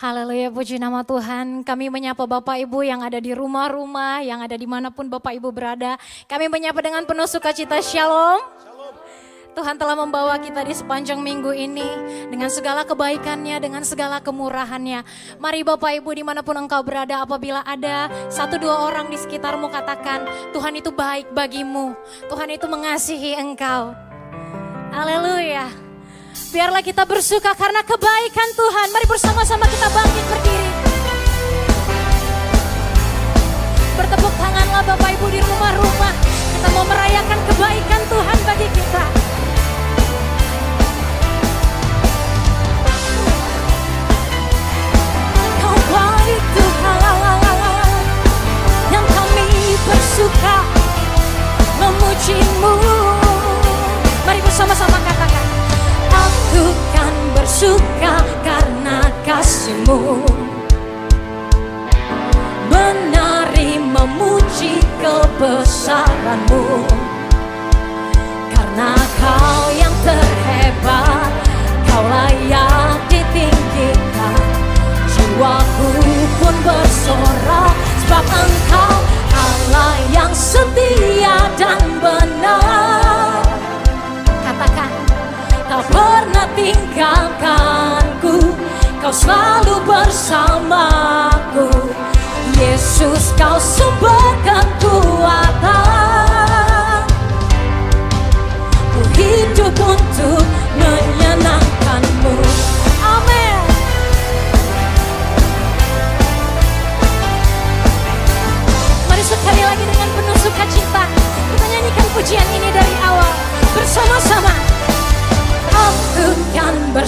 Haleluya, puji nama Tuhan. Kami menyapa Bapak Ibu yang ada di rumah-rumah, yang ada di mana pun Bapak Ibu berada. Kami menyapa dengan penuh sukacita Shalom. Tuhan telah membawa kita di sepanjang minggu ini dengan segala kebaikannya, dengan segala kemurahannya. Mari Bapak Ibu di mana pun engkau berada, apabila ada satu dua orang di sekitarmu katakan, Tuhan itu baik bagimu, Tuhan itu mengasihi engkau. Haleluya. Biarlah kita bersuka karena kebaikan Tuhan. Mari bersama-sama kita bangkit berdiri. Bertepuk tanganlah Bapak Ibu di rumah-rumah. Kita mau merayakan kebaikan Tuhan bagi kita. Kau baik Tuhan yang kami bersuka memujimu. Mari bersama-sama katakan aku kan bersuka karena kasihmu. Menari memuji kebesaranmu. Karena kau yang terhebat Kau layak ditinggikan. Jiwaku pun bersorak Sebab engkau Allah yang setia dan benar. Kau pernah tinggalkanku. Kau selalu bersamaku. Yesus kau sumber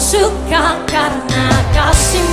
bersuka karena kasihmu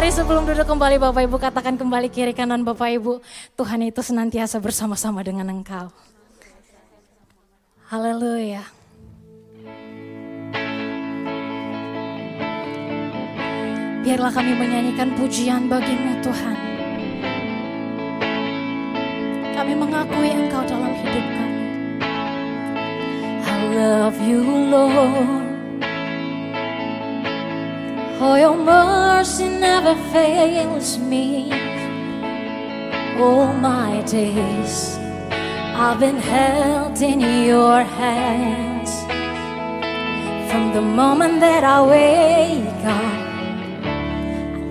Mari sebelum duduk kembali Bapak Ibu katakan kembali kiri kanan Bapak Ibu. Tuhan itu senantiasa bersama-sama dengan engkau. Haleluya. Biarlah kami menyanyikan pujian bagimu Tuhan. Kami mengakui engkau dalam hidup kami. I love you Lord. Oh, your mercy never fails me. All my days I've been held in your hands from the moment that I wake up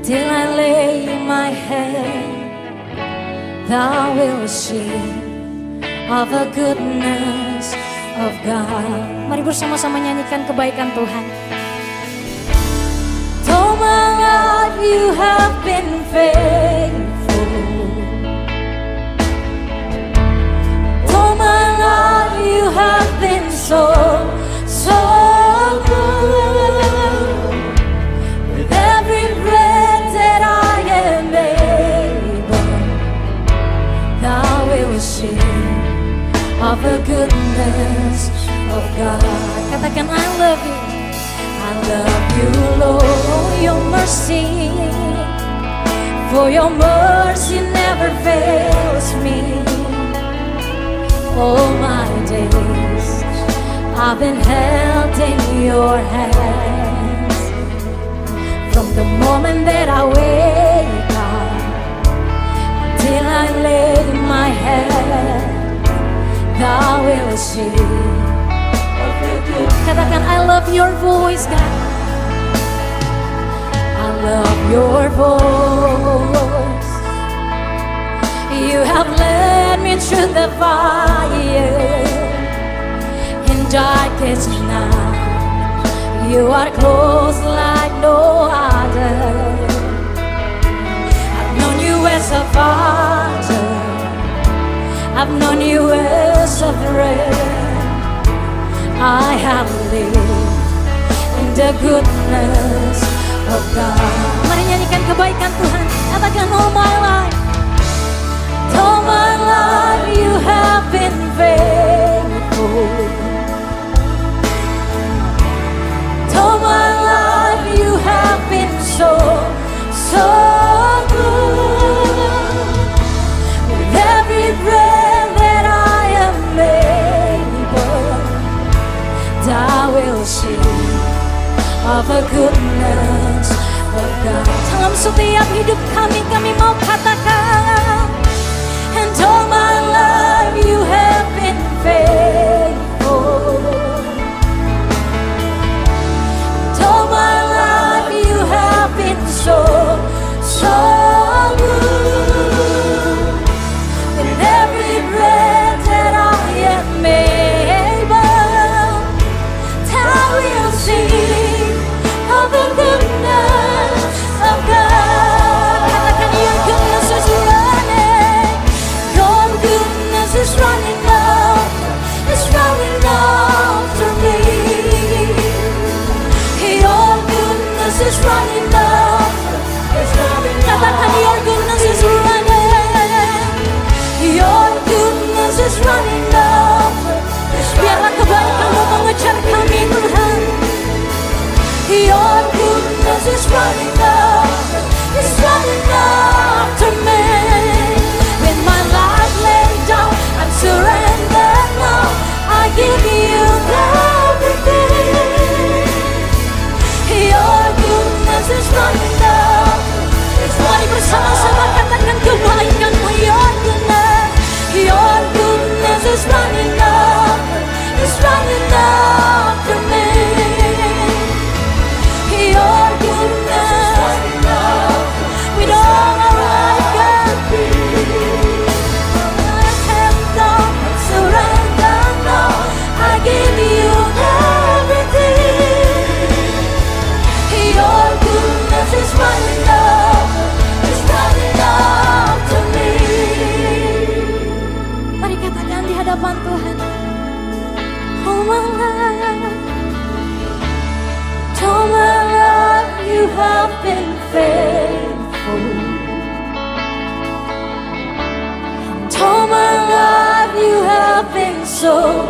till I lay my head. Thou will see of the goodness of God. Mari bersama-sama nyanyikan kebaikan Tuhan. You have been faithful. All my life you have been so, so good. With every breath that I am able, thou will sing of the goodness of God. Katakan I love you. Love you, Lord, your mercy. For your mercy never fails me. All my days I've been held in your hands. From the moment that I wake up till I lay my head, thou will see. Katakan I love your voice God. I love your voice. You have led me through the fire In darkest night. You are close like no other. I've known you as a father. I've known you as a friend I have lived in the goodness of God. Mari nyanyikan kebaikan Tuhan. Katakan all my life. All my life you have been faithful. All my life you have been so, so good. With every breath I will sing of goodness of God. Dalam setiap hidup kami, kami mau katakan, and all my life you have been faithful. And all my life you have been so, so is running after Is running after me. When my life laid down I'm now. I give so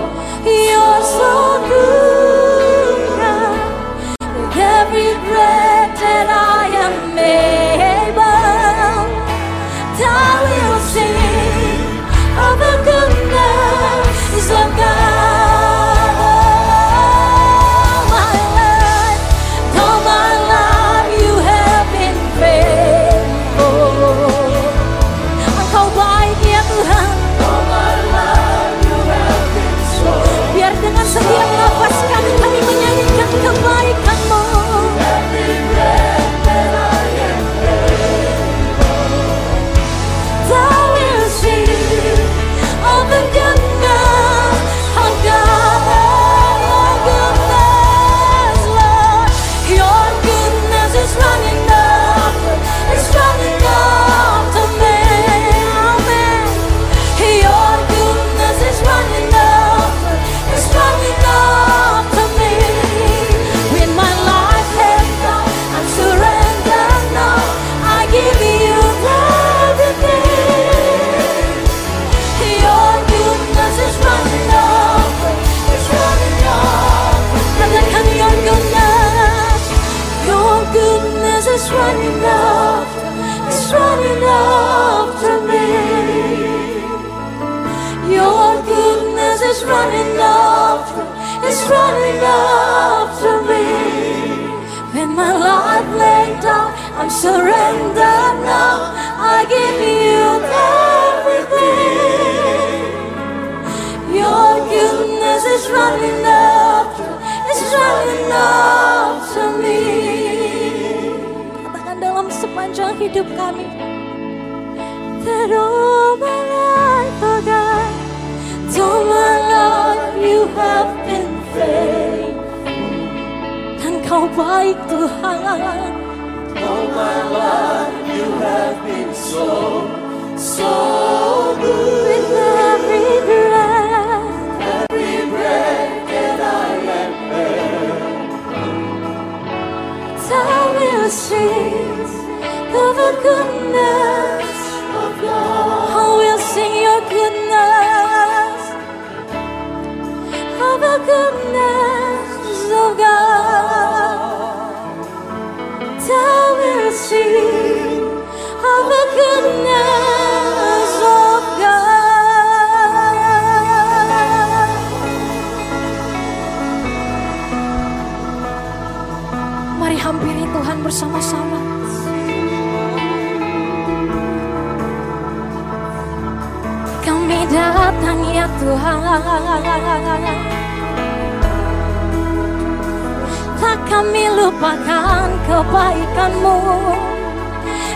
kami lupakan kebaikanmu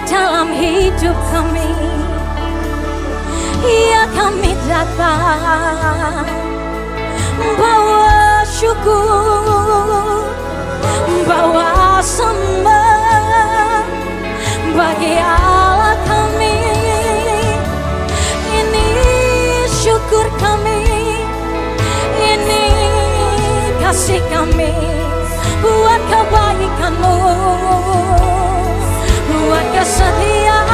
dalam hidup kami. Ya kami datang bawa syukur bawa sembah bagi Allah kami. Ini syukur kami ini kasih kami buat kebaikanmu buat kesetiaan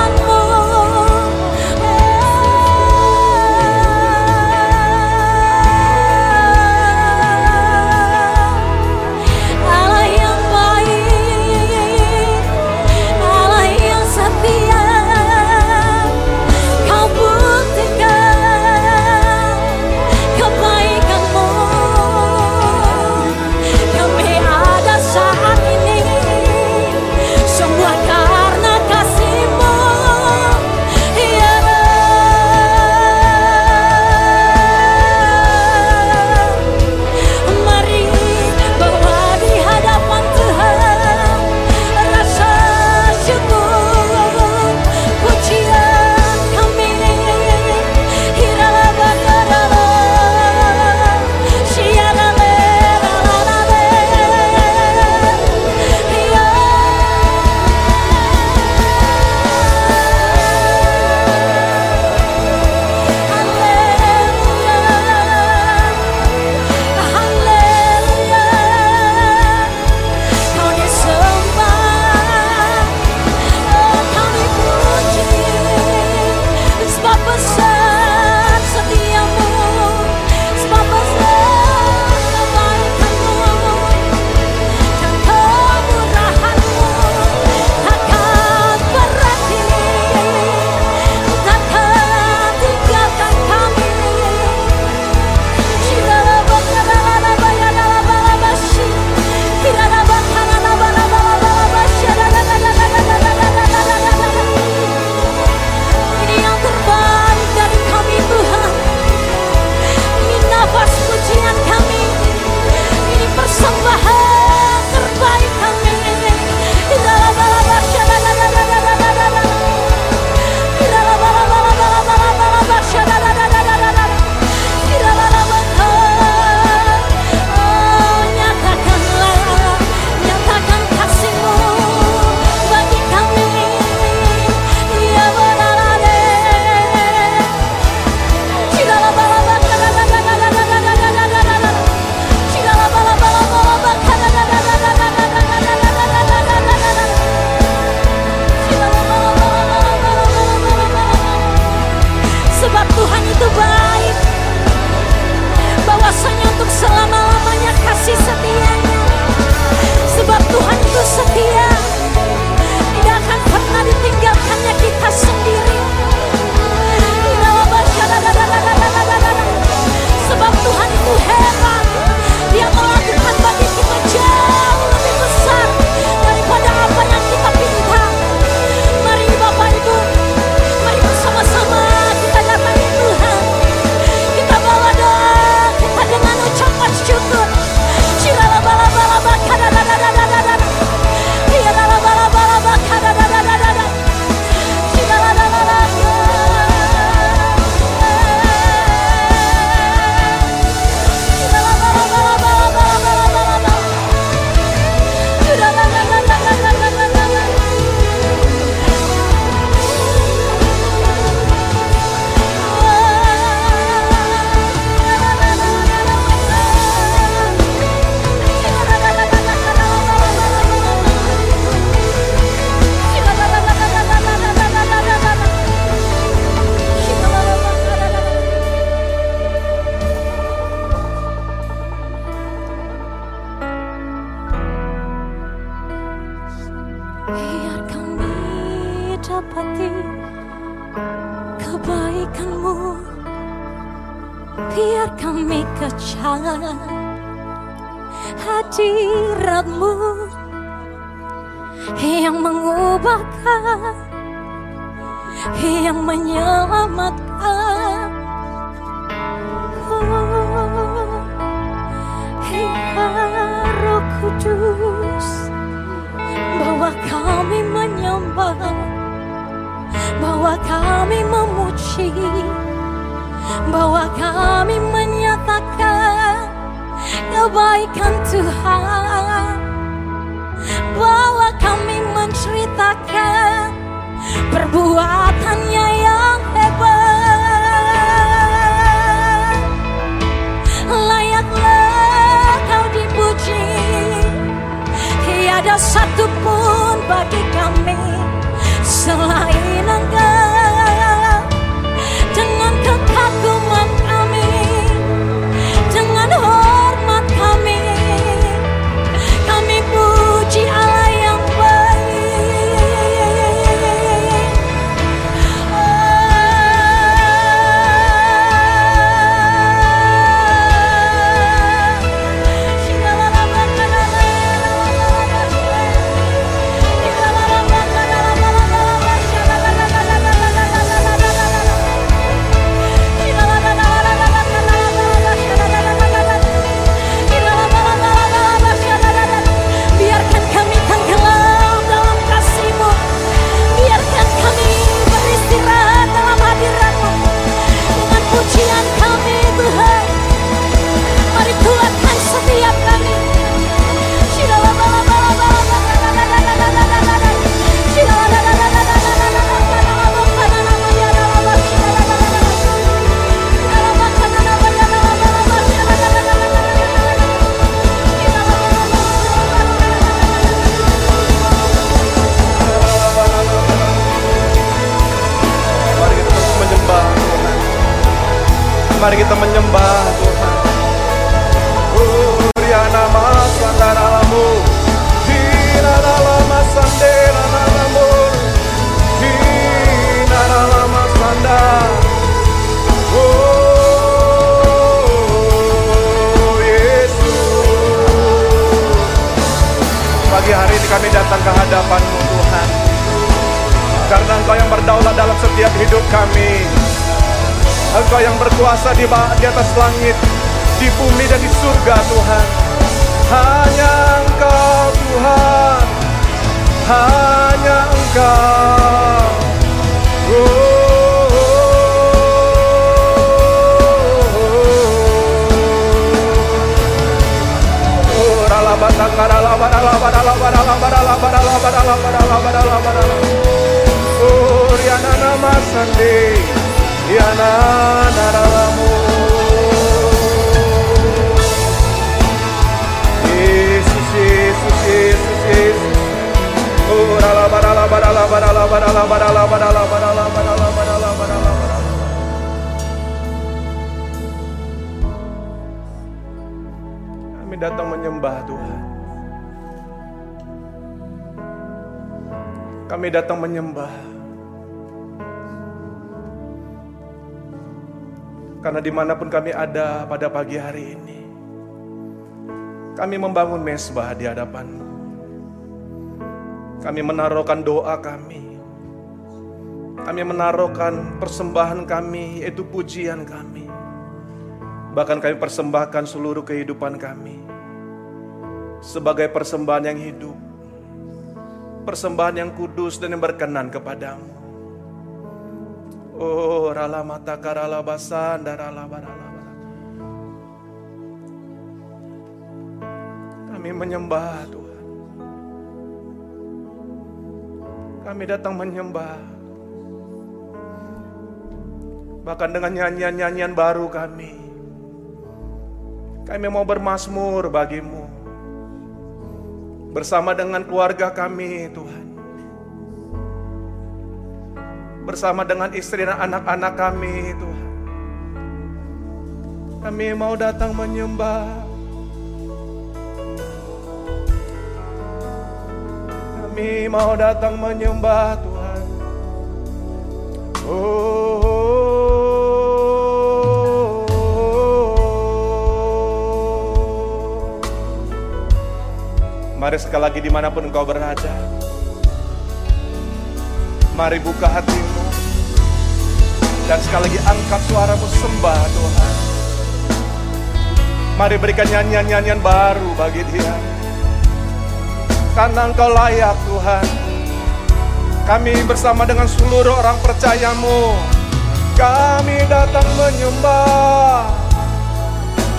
Kami datang menyembah. Karena di mana pun kami ada pada pagi hari ini, kami membangun mesbah di hadapanmu. Kami menaruhkan doa kami. Kami menaruhkan persembahan kami, yaitu pujian kami. Bahkan kami persembahkan seluruh kehidupan kami sebagai persembahan yang hidup, persembahan yang kudus dan yang berkenan kepadamu. Oh, rala mata karala basan darala barala bara. Kami menyembah Tuhan. Kami datang menyembah. Bahkan dengan nyanyian-nyanyian baru kami. Kami mau bermasmur bagimu. Bersama dengan keluarga kami Tuhan. Bersama dengan istri dan anak-anak kami Tuhan. Kami mau datang menyembah. Kami mau datang menyembah Tuhan. Oh, Mari sekali lagi di mana pun engkau berada. Mari buka hatimu. Dan sekali lagi angkat suaramu sembah Tuhan. Mari berikan nyanyian-nyanyian baru bagi dia. Karena engkau layak Tuhan. Kami bersama dengan seluruh orang percayamu. Kami datang menyembah.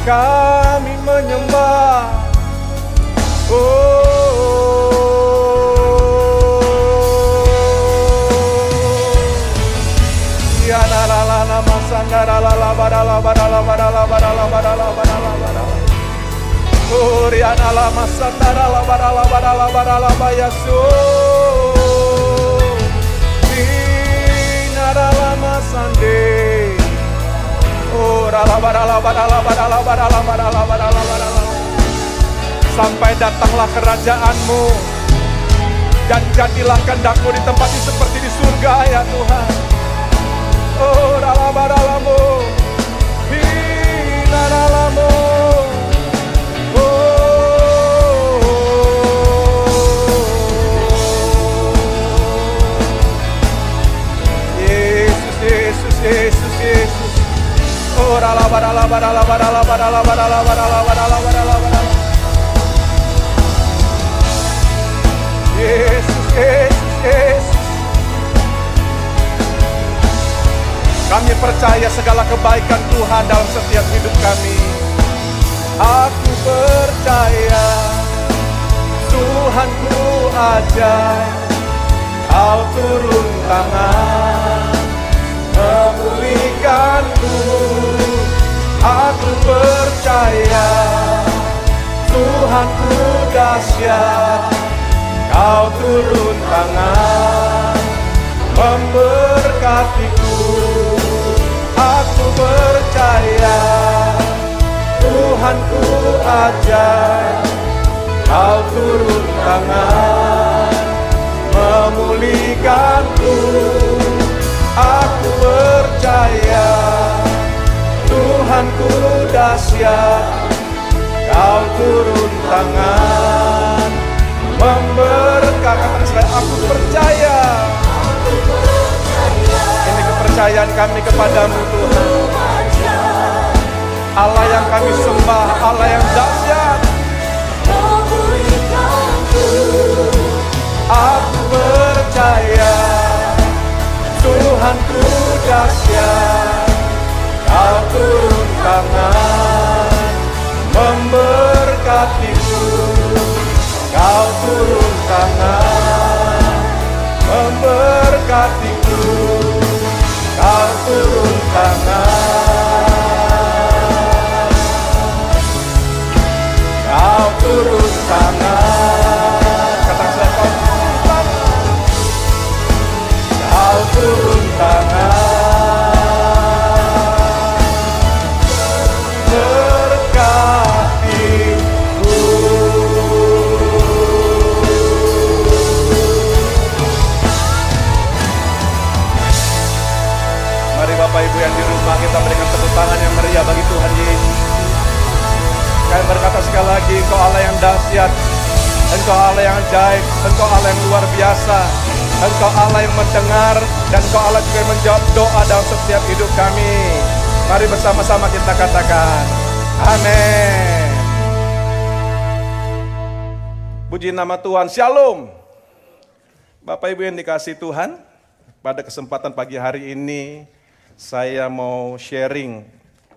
Kami menyembah. Oh. Sampai datanglah kerajaanmu. Dan jadilah kehendakmu di tempat ini seperti di surga ya Tuhan. Oh dalam-dalamu Hina-dalamu Yesus, Yesus, Yesus, Yesus. Oh dalam-dalamu Yesus, Yesus, Yesus. Kami percaya segala kebaikan Tuhan dalam setiap hidup kami. Aku percaya Tuhan ku aja Kau turun tangan Memulihkanku Aku percaya Tuhan ku dahsyat Kau turun tangan memberkatiku. Aku percaya Tuhanku ajar Kau turun tangan memulihkanku. Aku percaya Tuhanku dahsyat. Kau turun tangan memberkati saya aku percaya. Ini kepercayaan kami kepadamu Tuhan. Allah yang kami sembah Allah yang dahsyat sekali lagi, Engkau Allah yang dahsyat, Engkau Allah yang ajaib, Engkau Allah yang luar biasa, Engkau Allah yang mendengar, dan Engkau Allah juga yang menjawab doa dalam setiap hidup kami. Mari bersama-sama kita katakan, Amin. Puji nama Tuhan, Shalom. Bapak Ibu yang dikasih Tuhan, pada kesempatan pagi hari ini saya mau sharing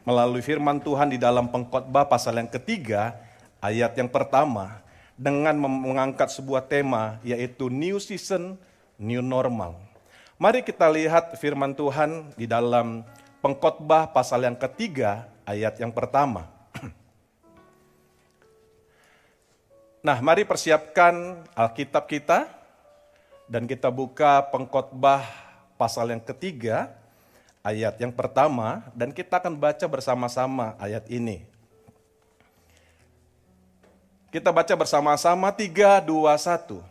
melalui firman Tuhan di dalam pengkhotbah pasal yang ketiga ayat yang pertama dengan mengangkat sebuah tema yaitu new season new normal. Mari kita lihat firman Tuhan di dalam pengkhotbah pasal yang ketiga ayat yang pertama. Nah, mari persiapkan Alkitab kita dan kita buka pengkhotbah pasal yang ketiga ayat yang pertama dan kita akan baca bersama-sama ayat ini. Kita baca bersama-sama 3 2 1.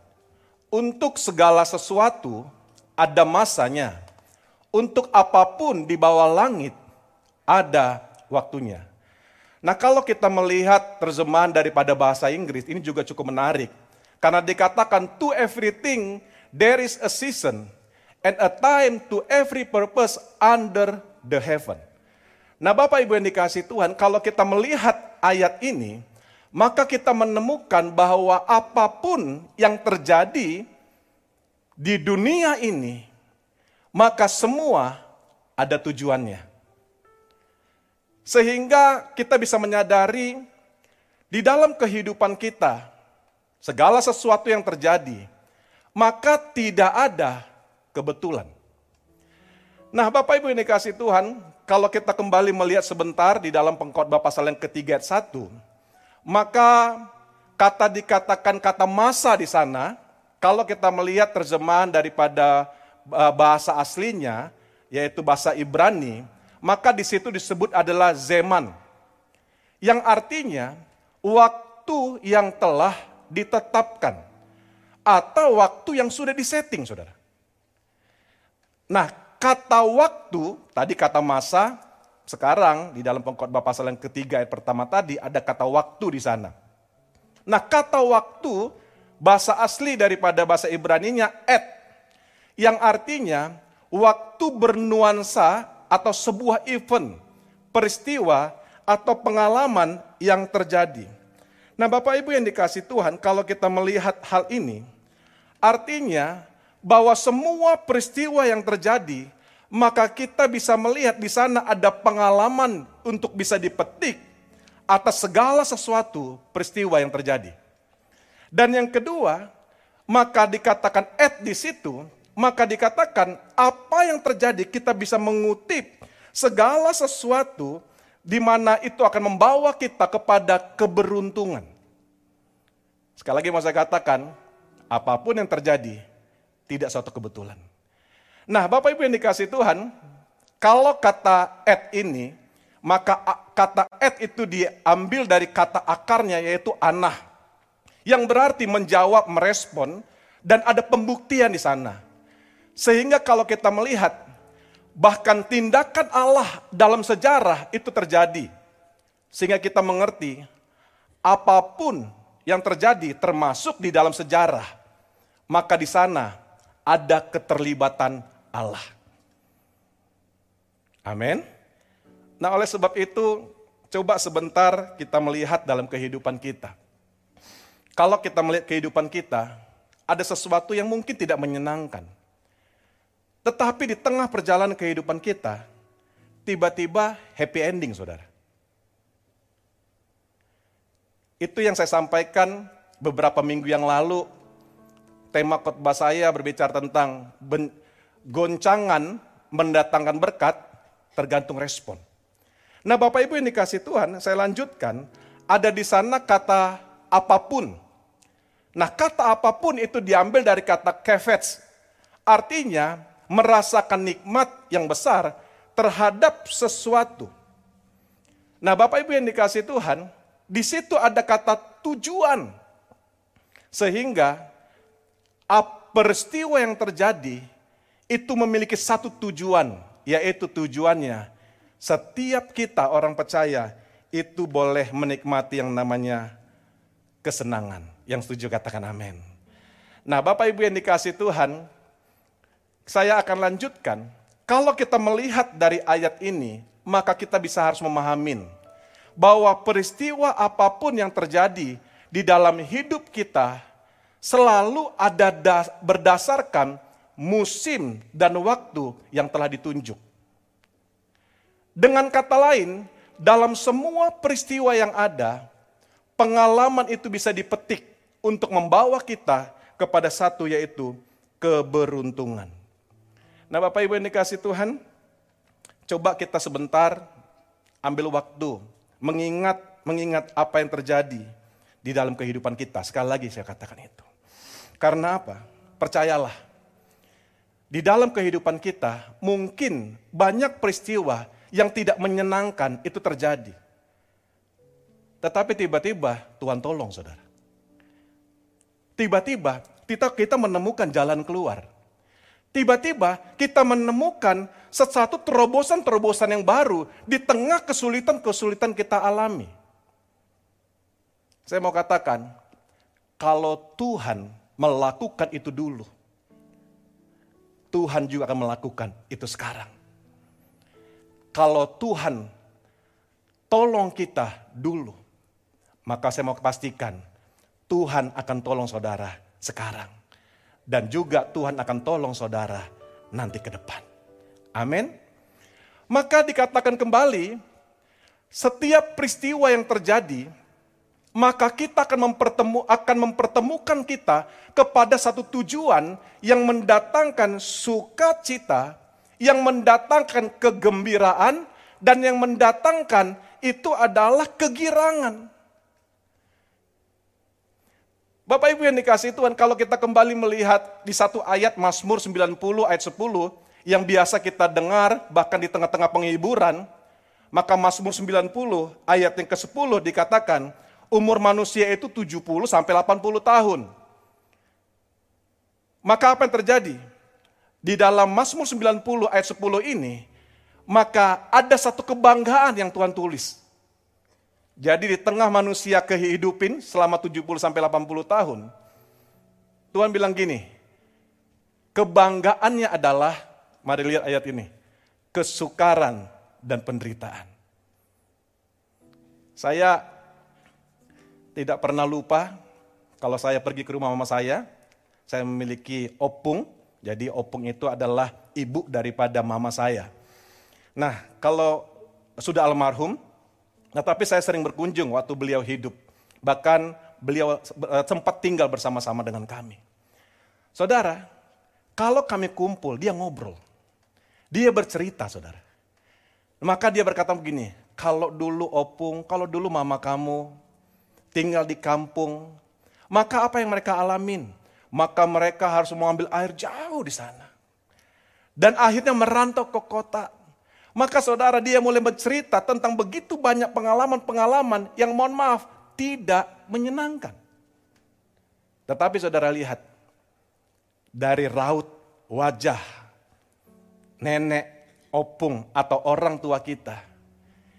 Untuk segala sesuatu ada masanya. Untuk apa pun di bawah langit ada waktunya. Nah, kalau kita melihat terjemahan daripada bahasa Inggris ini juga cukup menarik. Karena dikatakan to everything there is a season and a time to every purpose under the heaven. Nah Bapak Ibu yang dikasih Tuhan, kalau kita melihat ayat ini, maka kita menemukan bahwa apa pun yang terjadi di dunia ini, maka semua ada tujuannya. Sehingga kita bisa menyadari di dalam kehidupan kita, segala sesuatu yang terjadi, maka tidak ada kebetulan. Nah Bapak Ibu ini kasih Tuhan, kalau kita kembali melihat sebentar di dalam pengkhotbah pasal yang ketiga ayat satu, maka kata dikatakan kata masa di sana, kalau kita melihat terjemahan daripada eh, bahasa aslinya, yaitu bahasa Ibrani, maka di situ disebut adalah zeman. Yang artinya waktu yang telah ditetapkan atau waktu yang sudah disetting, Saudara. Nah, kata waktu, tadi kata masa, sekarang di dalam pengkhotbah pasal yang ketiga ayat pertama tadi ada kata waktu di sana. Nah, kata waktu bahasa asli daripada bahasa Ibrani-nya et yang artinya waktu bernuansa atau sebuah event, peristiwa, atau pengalaman yang terjadi. Nah, Bapak Ibu yang dikasih Tuhan, kalau kita melihat hal ini, artinya bahwa semua peristiwa yang terjadi, maka kita bisa melihat di sana ada pengalaman untuk bisa dipetik atas segala sesuatu peristiwa yang terjadi. Dan yang kedua, maka dikatakan et di situ maka dikatakan apa yang terjadi kita bisa mengutip segala sesuatu di mana itu akan membawa kita kepada keberuntungan. Sekali lagi mau saya katakan, apa pun yang terjadi tidak suatu kebetulan. Nah, Bapak Ibu yang dikasih Tuhan, kalau kata et ini, maka kata et itu diambil dari kata akarnya yaitu anah. Yang berarti menjawab, merespon, dan ada pembuktian di sana. Sehingga kalau kita melihat bahkan tindakan Allah dalam sejarah itu terjadi. Sehingga kita mengerti apa pun yang terjadi termasuk di dalam sejarah, maka di sana ada keterlibatan Allah. Amin. Nah, oleh sebab itu, coba sebentar kita melihat dalam kehidupan kita. Kalau kita melihat kehidupan kita, ada sesuatu yang mungkin tidak menyenangkan tetapi di tengah perjalanan kehidupan kita, tiba-tiba happy ending, saudara. Itu yang saya sampaikan beberapa minggu yang lalu. Tema khotbah saya berbicara tentang goncangan mendatangkan berkat tergantung respon. Nah Bapak Ibu yang dikasih Tuhan, saya lanjutkan. Ada di sana kata apa pun. Nah kata apa pun itu diambil dari kata kefets. Artinya merasakan nikmat yang besar terhadap sesuatu. Nah, Bapak Ibu yang dikasih Tuhan, di situ ada kata tujuan. Sehingga peristiwa yang terjadi itu memiliki satu tujuan, yaitu tujuannya setiap kita orang percaya itu boleh menikmati yang namanya kesenangan. Yang setuju katakan amin. Nah, Bapak Ibu yang dikasih Tuhan, saya akan lanjutkan. Kalau kita melihat dari ayat ini, maka kita bisa harus memahamin bahwa peristiwa apa pun yang terjadi di dalam hidup kita selalu ada berdasarkan musim dan waktu yang telah ditunjuk. Dengan kata lain, dalam semua peristiwa yang ada, pengalaman itu bisa dipetik untuk membawa kita kepada satu yaitu keberuntungan. Nah Bapak Ibu yang dikasih Tuhan, coba kita sebentar ambil waktu mengingat mengingat apa yang terjadi di dalam kehidupan kita. Sekali lagi saya katakan itu. Karena apa? Percayalah. Di dalam kehidupan kita mungkin banyak peristiwa yang tidak menyenangkan itu terjadi. Tetapi tiba-tiba Tuhan tolong saudara. Tiba-tiba kita kita menemukan jalan keluar. Tiba-tiba kita menemukan sesuatu terobosan-terobosan yang baru di tengah kesulitan-kesulitan kita alami. Saya mau katakan, kalau Tuhan melakukan itu dulu, Tuhan juga akan melakukan itu sekarang. Kalau Tuhan tolong kita dulu, maka saya mau pastikan Tuhan akan tolong saudara sekarang. Dan juga Tuhan akan tolong saudara nanti ke depan. Amin. Maka dikatakan kembali, setiap peristiwa yang terjadi, maka kita akan, mempertemu, akan mempertemukan kita kepada satu tujuan yang mendatangkan sukacita, yang mendatangkan kegembiraan, dan yang mendatangkan itu adalah kegirangan. Bapak Ibu yang dikasih Tuhan, kalau kita kembali melihat di satu ayat Mazmur 90 ayat 10 yang biasa kita dengar bahkan di tengah-tengah penghiburan, maka Mazmur 90 ayat yang ke-10 dikatakan umur manusia itu 70 sampai 80 tahun. Maka apa yang terjadi? Di dalam Mazmur 90 ayat 10 ini, maka ada satu kebanggaan yang Tuhan tulis. Jadi di tengah manusia kehidupin selama 70 sampai 80 tahun, Tuhan bilang gini, kebanggaannya adalah, mari lihat ayat ini, kesukaran dan penderitaan. Saya tidak pernah lupa kalau saya pergi ke rumah mama saya, saya memiliki opung, jadi opung itu adalah ibu daripada mama saya. Nah, kalau sudah almarhum, Nah, tapi saya sering berkunjung waktu beliau hidup. Bahkan beliau eh, sempat tinggal bersama-sama dengan kami. Saudara, kalau kami kumpul, dia ngobrol. Dia bercerita, saudara. Maka dia berkata begini, kalau dulu opung, kalau dulu mama kamu tinggal di kampung, maka apa yang mereka alamin? Maka mereka harus mengambil air jauh di sana. Dan akhirnya merantau ke kota, maka saudara dia mulai bercerita tentang begitu banyak pengalaman-pengalaman yang mohon maaf tidak menyenangkan. Tetapi saudara lihat, dari raut wajah nenek, opung atau orang tua kita,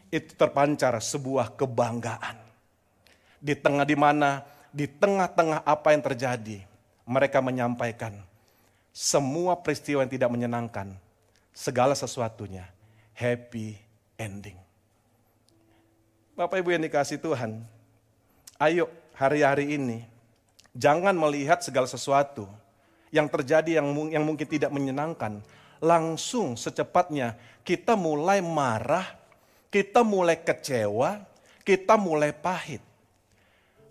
itu terpancar sebuah kebanggaan. Di tengah di mana, di tengah-tengah apa yang terjadi, mereka menyampaikan semua peristiwa yang tidak menyenangkan, segala sesuatunya happy ending. Bapak Ibu yang dikasih Tuhan, ayo hari-hari ini jangan melihat segala sesuatu yang terjadi yang, yang mungkin tidak menyenangkan. Langsung secepatnya kita mulai marah, kita mulai kecewa, kita mulai pahit.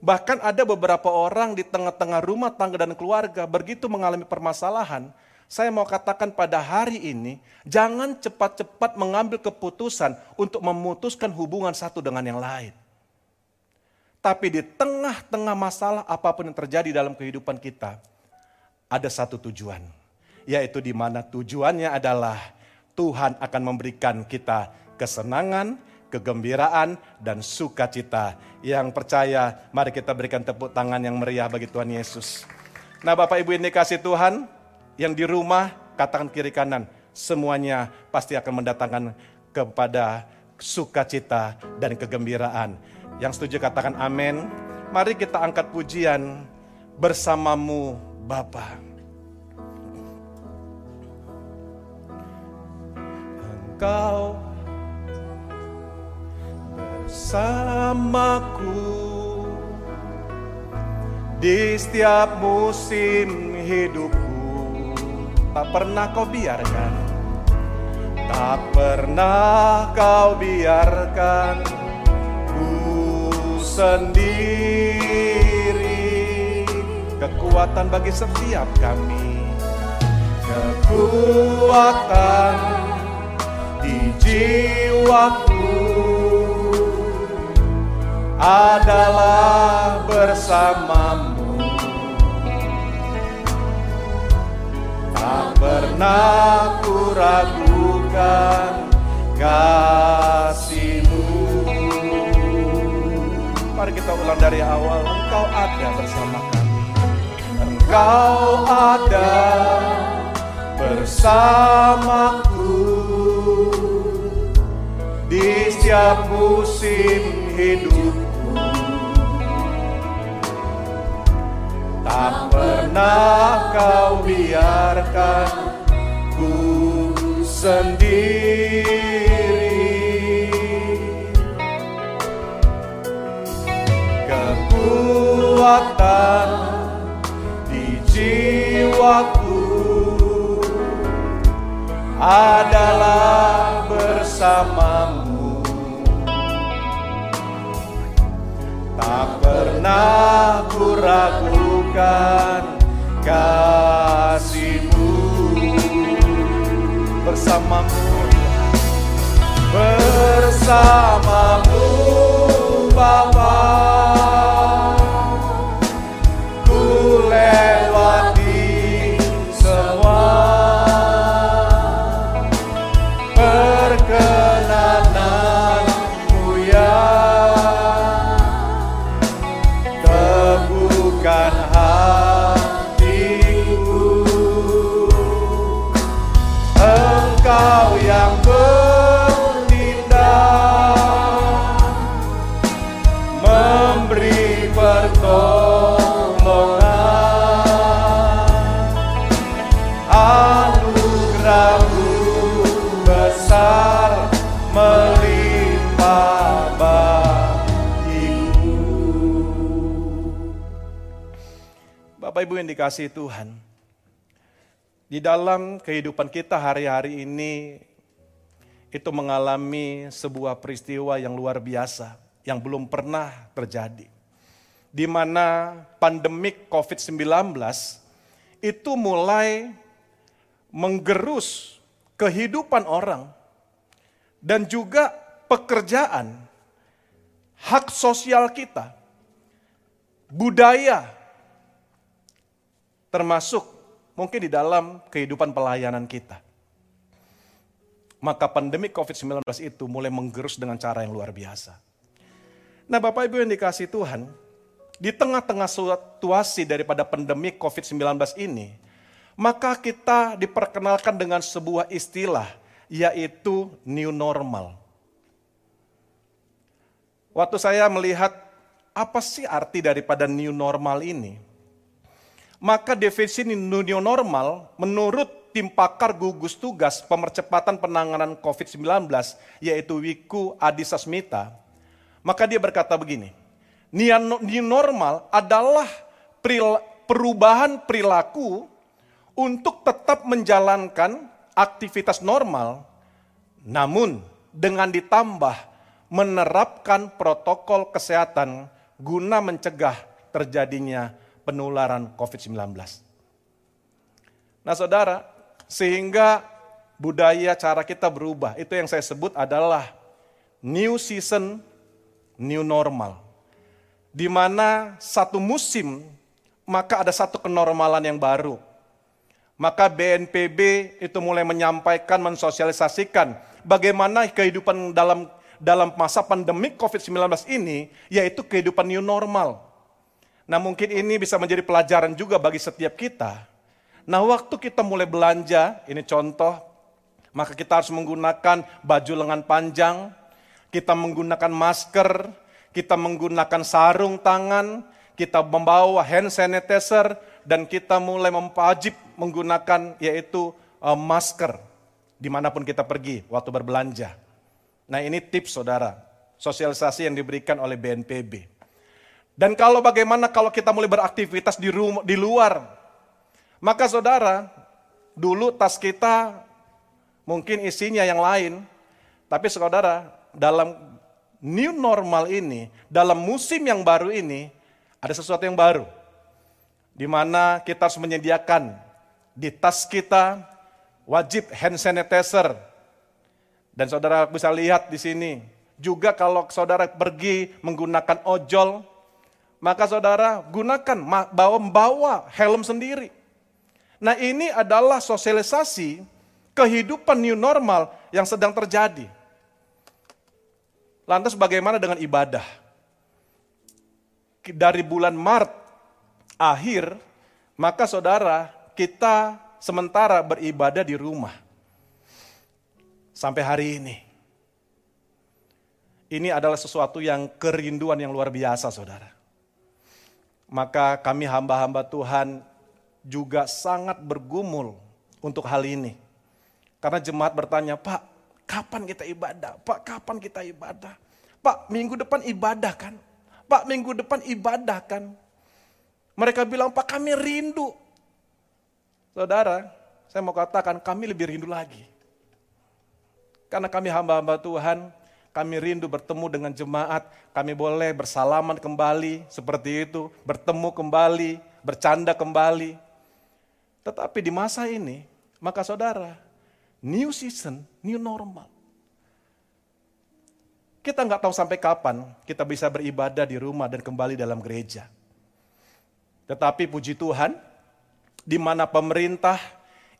Bahkan ada beberapa orang di tengah-tengah rumah tangga dan keluarga begitu mengalami permasalahan, saya mau katakan pada hari ini, jangan cepat-cepat mengambil keputusan untuk memutuskan hubungan satu dengan yang lain. Tapi di tengah-tengah masalah apa pun yang terjadi dalam kehidupan kita, ada satu tujuan, yaitu di mana tujuannya adalah Tuhan akan memberikan kita kesenangan, kegembiraan, dan sukacita. Yang percaya, mari kita berikan tepuk tangan yang meriah bagi Tuhan Yesus. Nah Bapak Ibu ini kasih Tuhan, yang di rumah, katakan kiri kanan, semuanya pasti akan mendatangkan kepada sukacita dan kegembiraan. Yang setuju katakan amin. Mari kita angkat pujian bersamamu Bapa. Engkau bersamaku. Di setiap musim hidupku tak pernah kau biarkan. Tak pernah kau biarkan ku sendiri. Kekuatan bagi setiap kami Kekuatan di jiwaku adalah bersamamu. Tak pernah ku ragukan kasihmu. Mari kita ulang dari awal. Engkau ada bersama kami. Engkau ada bersamaku. Di setiap musim hidupku Tak pernah kau biarkan ku sendiri. Kekuatan di jiwaku adalah bersamamu. Tak pernah ku kasihmu. Bersamamu Bersamamu Bapa Dikasihi Tuhan, di dalam kehidupan kita hari-hari ini itu mengalami sebuah peristiwa yang luar biasa yang belum pernah terjadi. Di mana pandemik COVID-19 itu mulai menggerus kehidupan orang dan juga pekerjaan, hak sosial kita, budaya, termasuk mungkin di dalam kehidupan pelayanan kita. Maka pandemi COVID-19 itu mulai menggerus dengan cara yang luar biasa. Nah Bapak Ibu yang dikasih Tuhan, di tengah-tengah situasi daripada pandemi COVID-19 ini, maka kita diperkenalkan dengan sebuah istilah, yaitu new normal. Waktu saya melihat apa sih arti daripada new normal ini, maka definisi new normal menurut tim pakar gugus tugas pemercepatan penanganan COVID-19, yaitu Wiku Adhisa Smita, maka dia berkata begini, new normal adalah perubahan perilaku untuk tetap menjalankan aktivitas normal, namun dengan ditambah menerapkan protokol kesehatan guna mencegah terjadinya penularan COVID-19. Nah saudara, sehingga budaya cara kita berubah, itu yang saya sebut adalah new season, new normal. Di mana satu musim, maka ada satu kenormalan yang baru. Maka BNPB itu mulai menyampaikan, mensosialisasikan bagaimana kehidupan dalam dalam masa pandemi COVID-19 ini, yaitu kehidupan new normal. Nah mungkin ini bisa menjadi pelajaran juga bagi setiap kita. Nah waktu kita mulai belanja, ini contoh, maka kita harus menggunakan baju lengan panjang, kita menggunakan masker, kita menggunakan sarung tangan, kita membawa hand sanitizer, dan kita mulai mempajib menggunakan yaitu uh, masker di mana pun kita pergi waktu berbelanja. Nah ini tips saudara, sosialisasi yang diberikan oleh BNPB. Dan kalau bagaimana kalau kita mulai beraktivitas di, rumah, di luar, maka saudara, dulu tas kita mungkin isinya yang lain, tapi saudara, dalam new normal ini, dalam musim yang baru ini, ada sesuatu yang baru. Di mana kita harus menyediakan di tas kita wajib hand sanitizer, dan saudara bisa lihat di sini, juga kalau saudara pergi menggunakan ojol, maka saudara gunakan bawa membawa helm sendiri. Nah ini adalah sosialisasi kehidupan new normal yang sedang terjadi. Lantas bagaimana dengan ibadah? Dari bulan Maret akhir, maka saudara kita sementara beribadah di rumah sampai hari ini. Ini adalah sesuatu yang kerinduan yang luar biasa, saudara. Maka kami hamba-hamba Tuhan juga sangat bergumul untuk hal ini. Karena jemaat bertanya, Pak, kapan kita ibadah? Pak, kapan kita ibadah? Pak, minggu depan ibadah kan? Pak, minggu depan ibadah kan? Mereka bilang, Pak kami rindu. Saudara, saya mau katakan kami lebih rindu lagi. Karena kami hamba-hamba Tuhan, kami rindu bertemu dengan jemaat, kami boleh bersalaman kembali seperti itu, bertemu kembali, bercanda kembali. Tetapi di masa ini, maka saudara, new season, new normal. Kita nggak tahu sampai kapan kita bisa beribadah di rumah dan kembali dalam gereja. Tetapi puji Tuhan, di mana pemerintah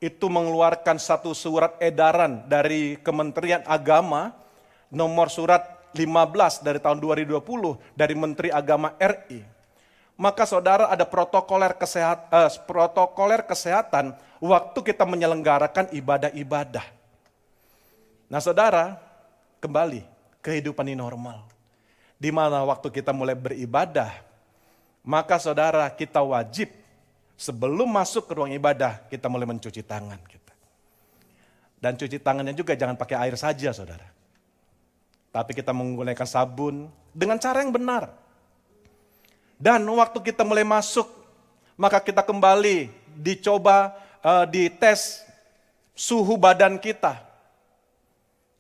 itu mengeluarkan satu surat edaran dari Kementerian Agama, nomor surat 15 dari tahun 2020 dari Menteri Agama RI. Maka saudara ada protokoler kesehatan, eh, protokoler kesehatan waktu kita menyelenggarakan ibadah-ibadah. Nah saudara, kembali kehidupan ini normal. Di mana waktu kita mulai beribadah, maka saudara kita wajib sebelum masuk ke ruang ibadah kita mulai mencuci tangan kita. Dan cuci tangannya juga jangan pakai air saja saudara. Tapi kita menggunakan sabun dengan cara yang benar. Dan waktu kita mulai masuk, maka kita kembali dicoba uh, dites suhu badan kita.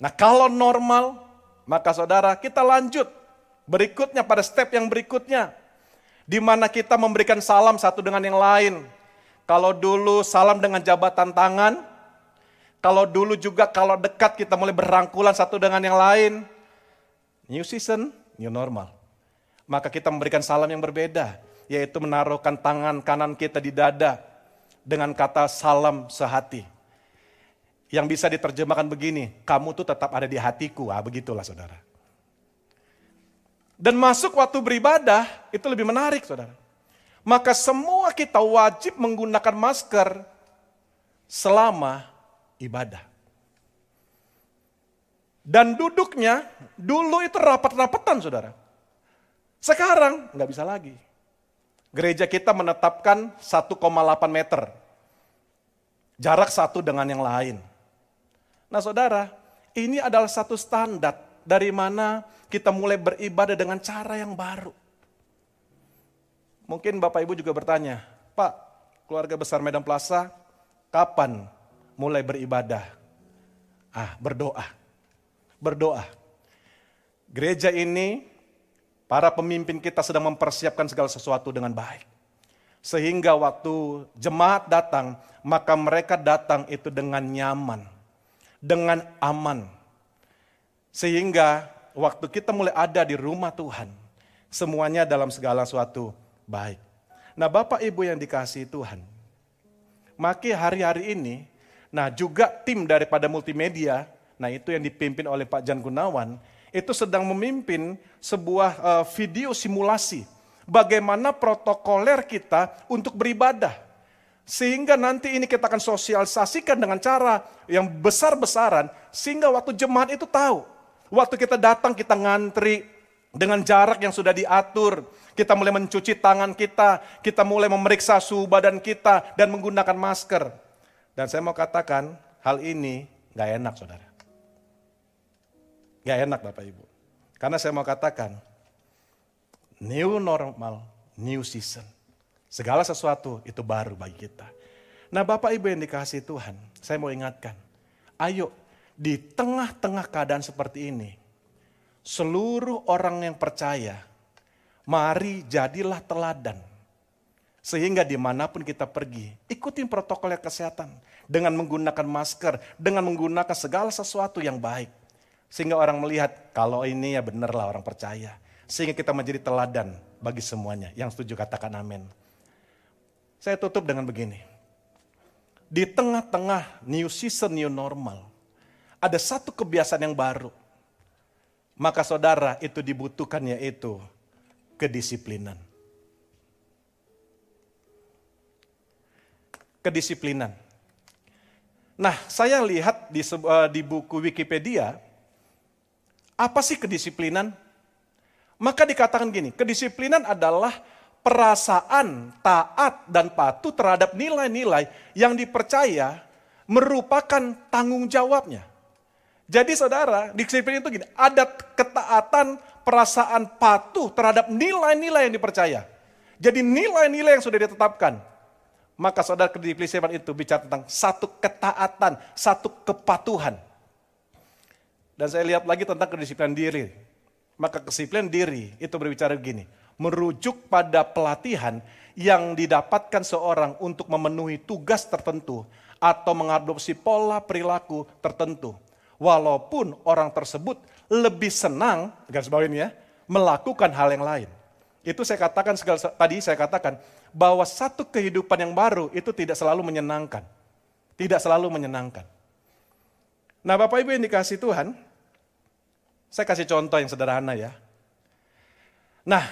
Nah kalau normal, maka saudara kita lanjut berikutnya pada step yang berikutnya di mana kita memberikan salam satu dengan yang lain. Kalau dulu salam dengan jabatan tangan, kalau dulu juga kalau dekat kita mulai berangkulan satu dengan yang lain. New season, new normal. Maka kita memberikan salam yang berbeda, yaitu menaruhkan tangan kanan kita di dada dengan kata salam sehati. Yang bisa diterjemahkan begini, kamu tuh tetap ada di hatiku, ah begitulah saudara. Dan masuk waktu beribadah itu lebih menarik saudara. Maka semua kita wajib menggunakan masker selama ibadah. Dan duduknya dulu itu rapat-rapatan saudara. Sekarang nggak bisa lagi. Gereja kita menetapkan 1,8 meter. Jarak satu dengan yang lain. Nah saudara, ini adalah satu standar dari mana kita mulai beribadah dengan cara yang baru. Mungkin Bapak Ibu juga bertanya, Pak, keluarga besar Medan Plaza, kapan mulai beribadah? Ah, berdoa. Berdoa. Gereja ini, para pemimpin kita sedang mempersiapkan segala sesuatu dengan baik. Sehingga waktu jemaat datang, maka mereka datang itu dengan nyaman, dengan aman. Sehingga waktu kita mulai ada di rumah Tuhan, semuanya dalam segala suatu baik. Nah Bapak Ibu yang dikasih Tuhan, maki hari-hari ini, nah juga tim daripada multimedia, nah itu yang dipimpin oleh Pak Jan Gunawan, itu sedang memimpin sebuah uh, video simulasi bagaimana protokoler kita untuk beribadah. Sehingga nanti ini kita akan sosialisasikan dengan cara yang besar-besaran, sehingga waktu jemaat itu tahu Waktu kita datang kita ngantri dengan jarak yang sudah diatur. Kita mulai mencuci tangan kita, kita mulai memeriksa suhu badan kita dan menggunakan masker. Dan saya mau katakan hal ini gak enak saudara. Gak enak Bapak Ibu. Karena saya mau katakan, new normal, new season. Segala sesuatu itu baru bagi kita. Nah Bapak Ibu yang dikasih Tuhan, saya mau ingatkan, ayo di tengah-tengah keadaan seperti ini, seluruh orang yang percaya, mari jadilah teladan. Sehingga di mana pun kita pergi, ikutin protokol kesehatan. Dengan menggunakan masker, dengan menggunakan segala sesuatu yang baik. Sehingga orang melihat, kalau ini ya benerlah orang percaya. Sehingga kita menjadi teladan bagi semuanya. Yang setuju katakan amin. Saya tutup dengan begini. Di tengah-tengah new season, new normal ada satu kebiasaan yang baru. Maka saudara itu dibutuhkan yaitu kedisiplinan. Kedisiplinan. Nah, saya lihat di, uh, di buku Wikipedia, apa sih kedisiplinan? Maka dikatakan gini, kedisiplinan adalah perasaan taat dan patuh terhadap nilai-nilai yang dipercaya merupakan tanggung jawabnya. Jadi saudara, di disiplin itu gini, ada ketaatan, perasaan patuh terhadap nilai-nilai yang dipercaya. Jadi nilai-nilai yang sudah ditetapkan. Maka saudara kedisiplinan itu bicara tentang satu ketaatan, satu kepatuhan. Dan saya lihat lagi tentang kedisiplinan diri. Maka kedisiplinan diri itu berbicara begini merujuk pada pelatihan yang didapatkan seorang untuk memenuhi tugas tertentu atau mengadopsi pola perilaku tertentu. Walaupun orang tersebut lebih senang, garis bawah ini ya, melakukan hal yang lain. Itu saya katakan tadi saya katakan bahwa satu kehidupan yang baru itu tidak selalu menyenangkan. Tidak selalu menyenangkan. Nah Bapak Ibu yang dikasih Tuhan, saya kasih contoh yang sederhana ya. Nah,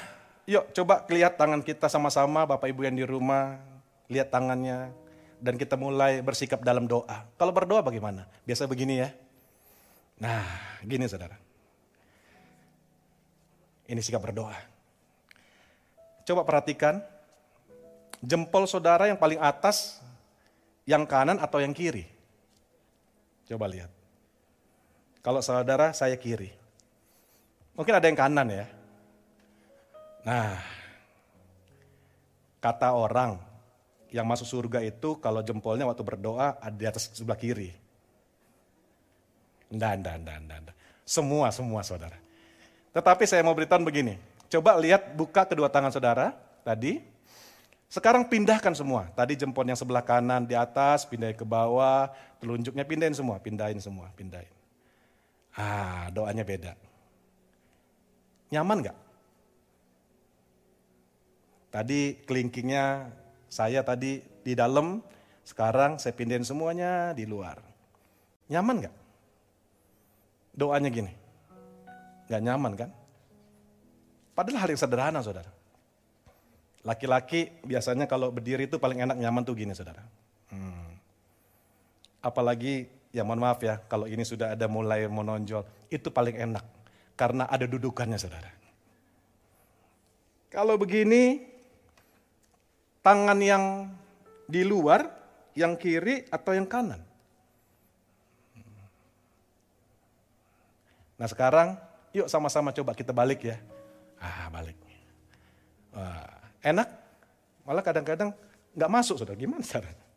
Yuk coba lihat tangan kita sama-sama Bapak Ibu yang di rumah, lihat tangannya dan kita mulai bersikap dalam doa. Kalau berdoa bagaimana? Biasa begini ya. Nah, gini saudara. Ini sikap berdoa. Coba perhatikan, jempol saudara yang paling atas, yang kanan atau yang kiri? Coba lihat. Kalau saudara, saya kiri. Mungkin ada yang kanan ya. Nah, kata orang yang masuk surga itu kalau jempolnya waktu berdoa ada di atas sebelah kiri. Nggak, nggak, nggak, nggak. Semua, semua saudara. Tetapi saya mau beritahu begini. Coba lihat buka kedua tangan saudara tadi. Sekarang pindahkan semua. Tadi jempol yang sebelah kanan di atas, pindahin ke bawah, telunjuknya pindahin semua, pindahin semua, pindahin. Ah, doanya beda. Nyaman nggak? Tadi kelingkingnya saya tadi di dalam, sekarang saya pindahin semuanya di luar. Nyaman gak? Doanya gini, gak nyaman kan? Padahal hal yang sederhana saudara. Laki-laki biasanya kalau berdiri itu paling enak nyaman tuh gini saudara. Hmm. Apalagi ya mohon maaf ya kalau ini sudah ada mulai menonjol itu paling enak karena ada dudukannya saudara. Kalau begini tangan yang di luar, yang kiri atau yang kanan. Nah sekarang yuk sama-sama coba kita balik ya. Ah balik. Wah, enak, malah kadang-kadang nggak masuk saudara. Gimana caranya?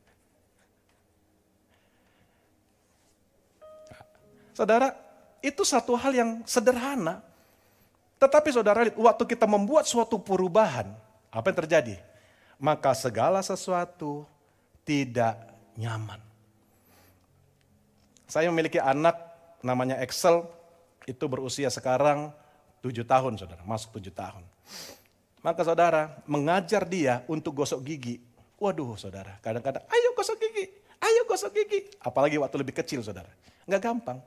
Saudara, itu satu hal yang sederhana. Tetapi saudara waktu kita membuat suatu perubahan, apa yang terjadi? maka segala sesuatu tidak nyaman. Saya memiliki anak namanya Excel, itu berusia sekarang tujuh tahun saudara, masuk tujuh tahun. Maka saudara mengajar dia untuk gosok gigi. Waduh saudara, kadang-kadang ayo gosok gigi, ayo gosok gigi. Apalagi waktu lebih kecil saudara, nggak gampang.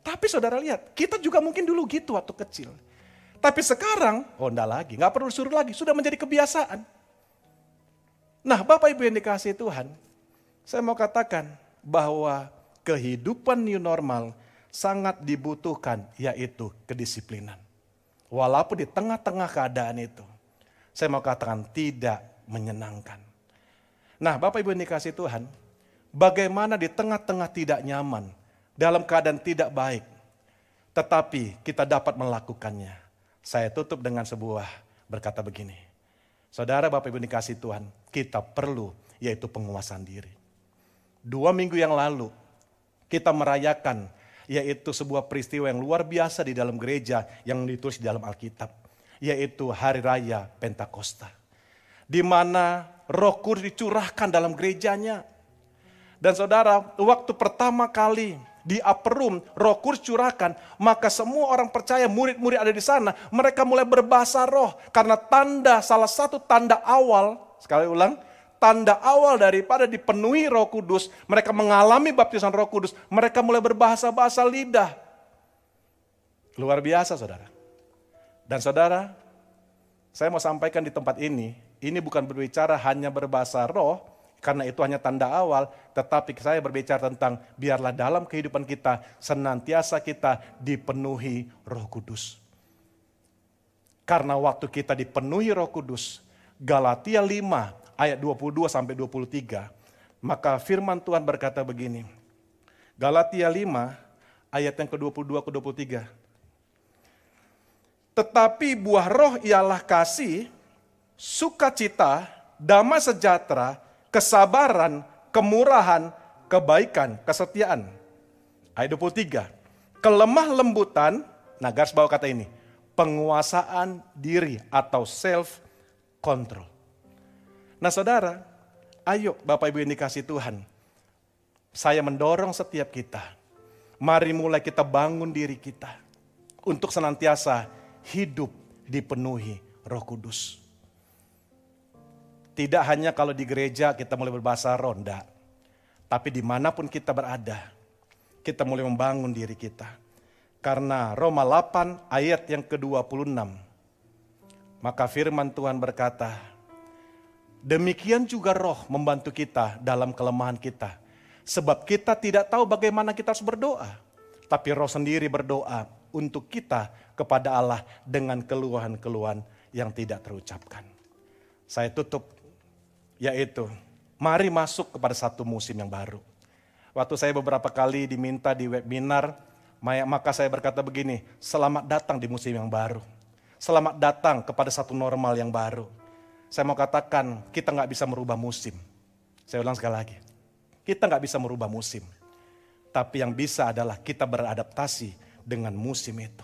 Tapi saudara lihat, kita juga mungkin dulu gitu waktu kecil. Tapi sekarang, oh enggak lagi, nggak perlu suruh lagi, sudah menjadi kebiasaan. Nah, Bapak Ibu yang dikasih Tuhan, saya mau katakan bahwa kehidupan new normal sangat dibutuhkan, yaitu kedisiplinan. Walaupun di tengah-tengah keadaan itu, saya mau katakan tidak menyenangkan. Nah, Bapak Ibu yang dikasih Tuhan, bagaimana di tengah-tengah tidak nyaman, dalam keadaan tidak baik, tetapi kita dapat melakukannya. Saya tutup dengan sebuah berkata begini. Saudara Bapak Ibu dikasih Tuhan, kita perlu yaitu penguasaan diri. Dua minggu yang lalu kita merayakan yaitu sebuah peristiwa yang luar biasa di dalam gereja yang ditulis di dalam Alkitab. Yaitu Hari Raya Pentakosta. Di mana roh kudus dicurahkan dalam gerejanya. Dan saudara, waktu pertama kali di upper room, roh kudus curahkan, maka semua orang percaya murid-murid ada di sana, mereka mulai berbahasa roh. Karena tanda, salah satu tanda awal, sekali ulang, tanda awal daripada dipenuhi roh kudus, mereka mengalami baptisan roh kudus, mereka mulai berbahasa-bahasa lidah. Luar biasa saudara. Dan saudara, saya mau sampaikan di tempat ini, ini bukan berbicara hanya berbahasa roh, karena itu hanya tanda awal, tetapi saya berbicara tentang biarlah dalam kehidupan kita senantiasa kita dipenuhi Roh Kudus. Karena waktu kita dipenuhi Roh Kudus, Galatia 5 ayat 22 sampai 23. Maka firman Tuhan berkata begini. Galatia 5 ayat yang ke-22 ke 23. Tetapi buah roh ialah kasih, sukacita, damai sejahtera, kesabaran, kemurahan, kebaikan, kesetiaan. Ayat 23. Kelemah lembutan, nah garis bawah kata ini, penguasaan diri atau self control. Nah saudara, ayo Bapak Ibu yang dikasih Tuhan, saya mendorong setiap kita, mari mulai kita bangun diri kita untuk senantiasa hidup dipenuhi roh kudus. Tidak hanya kalau di gereja kita mulai berbahasa ronda, tapi di mana pun kita berada, kita mulai membangun diri kita. Karena Roma 8 ayat yang ke-26, maka firman Tuhan berkata, demikian juga roh membantu kita dalam kelemahan kita. Sebab kita tidak tahu bagaimana kita harus berdoa. Tapi roh sendiri berdoa untuk kita kepada Allah dengan keluhan-keluhan yang tidak terucapkan. Saya tutup yaitu mari masuk kepada satu musim yang baru. Waktu saya beberapa kali diminta di webinar, maka saya berkata begini, selamat datang di musim yang baru. Selamat datang kepada satu normal yang baru. Saya mau katakan, kita nggak bisa merubah musim. Saya ulang sekali lagi. Kita nggak bisa merubah musim. Tapi yang bisa adalah kita beradaptasi dengan musim itu.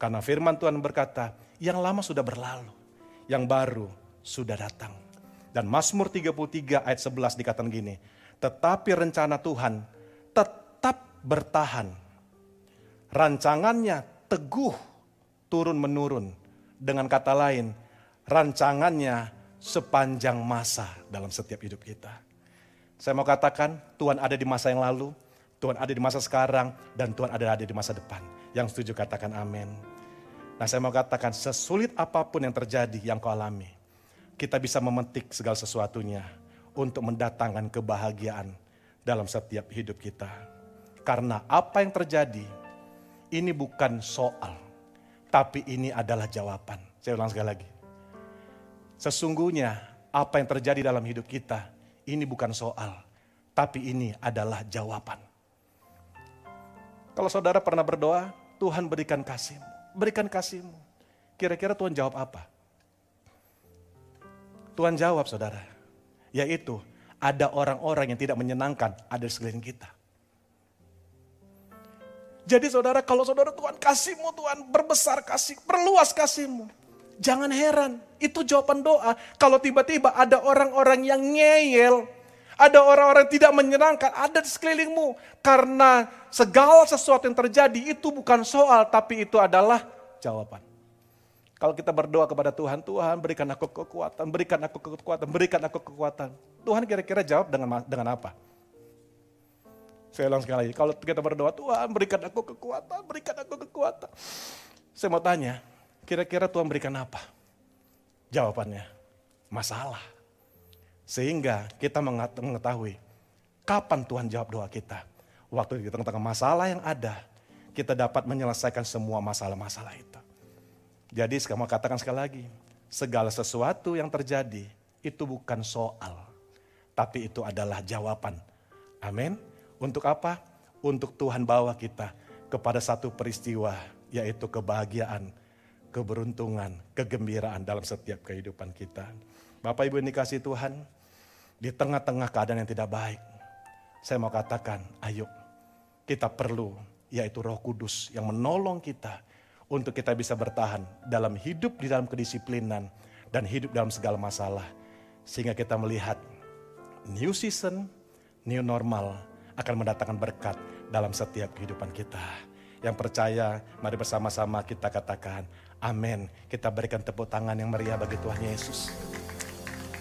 Karena firman Tuhan berkata, yang lama sudah berlalu, yang baru sudah datang. Dan Mazmur 33 ayat 11 dikatakan gini, tetapi rencana Tuhan tetap bertahan. Rancangannya teguh turun menurun. Dengan kata lain, rancangannya sepanjang masa dalam setiap hidup kita. Saya mau katakan, Tuhan ada di masa yang lalu, Tuhan ada di masa sekarang, dan Tuhan ada, ada di masa depan. Yang setuju katakan amin. Nah saya mau katakan, sesulit apa pun yang terjadi yang kau alami, kita bisa memetik segala sesuatunya untuk mendatangkan kebahagiaan dalam setiap hidup kita. Karena apa yang terjadi ini bukan soal, tapi ini adalah jawaban. Saya ulang sekali lagi. Sesungguhnya apa yang terjadi dalam hidup kita ini bukan soal, tapi ini adalah jawaban. Kalau saudara pernah berdoa, Tuhan berikan kasih, berikan kasihmu. Kira-kira Tuhan jawab apa? Tuhan jawab saudara, yaitu ada orang-orang yang tidak menyenangkan ada di sekeliling kita. Jadi saudara, kalau saudara Tuhan kasihmu, Tuhan berbesar kasih, perluas kasihmu. Jangan heran, itu jawaban doa. Kalau tiba-tiba ada orang-orang yang ngeyel, ada orang-orang yang tidak menyenangkan, ada di sekelilingmu. Karena segala sesuatu yang terjadi itu bukan soal, tapi itu adalah jawaban. Kalau kita berdoa kepada Tuhan, Tuhan berikan aku kekuatan, berikan aku kekuatan, berikan aku kekuatan. Tuhan kira-kira jawab dengan dengan apa? Saya ulang sekali lagi, kalau kita berdoa, Tuhan berikan aku kekuatan, berikan aku kekuatan. Saya mau tanya, kira-kira Tuhan berikan apa? Jawabannya, masalah. Sehingga kita mengetahui kapan Tuhan jawab doa kita. Waktu di tengah-tengah masalah yang ada, kita dapat menyelesaikan semua masalah-masalah itu. Jadi saya mau katakan sekali lagi, segala sesuatu yang terjadi itu bukan soal, tapi itu adalah jawaban. Amin. Untuk apa? Untuk Tuhan bawa kita kepada satu peristiwa, yaitu kebahagiaan, keberuntungan, kegembiraan dalam setiap kehidupan kita. Bapak Ibu yang dikasih Tuhan, di tengah-tengah keadaan yang tidak baik, saya mau katakan, ayo kita perlu yaitu Roh Kudus yang menolong kita untuk kita bisa bertahan dalam hidup di dalam kedisiplinan dan hidup dalam segala masalah. Sehingga kita melihat new season, new normal akan mendatangkan berkat dalam setiap kehidupan kita. Yang percaya, mari bersama-sama kita katakan, amin. Kita berikan tepuk tangan yang meriah bagi Tuhan Yesus.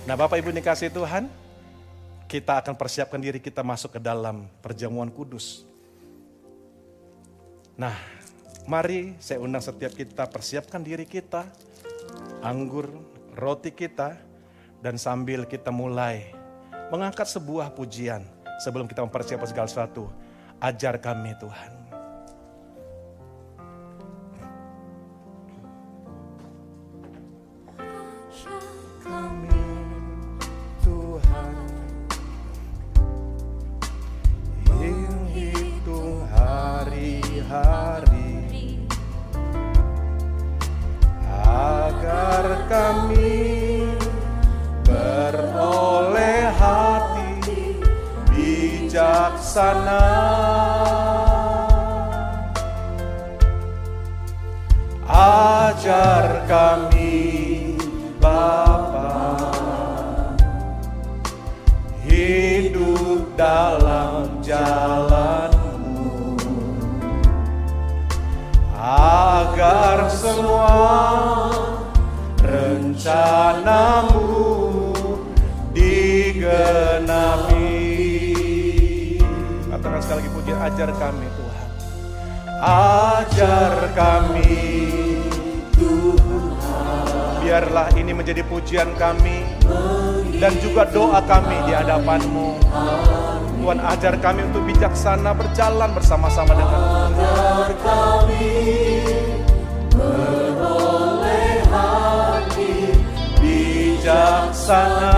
Nah Bapak Ibu dikasih Tuhan, kita akan persiapkan diri kita masuk ke dalam perjamuan kudus. Nah, Mari saya undang setiap kita persiapkan diri kita, anggur, roti kita, dan sambil kita mulai mengangkat sebuah pujian sebelum kita mempersiapkan segala sesuatu. Ajar kami Tuhan. Ajar kami untuk bijaksana berjalan bersama-sama dengan Agar kami beroleh hati bijaksana.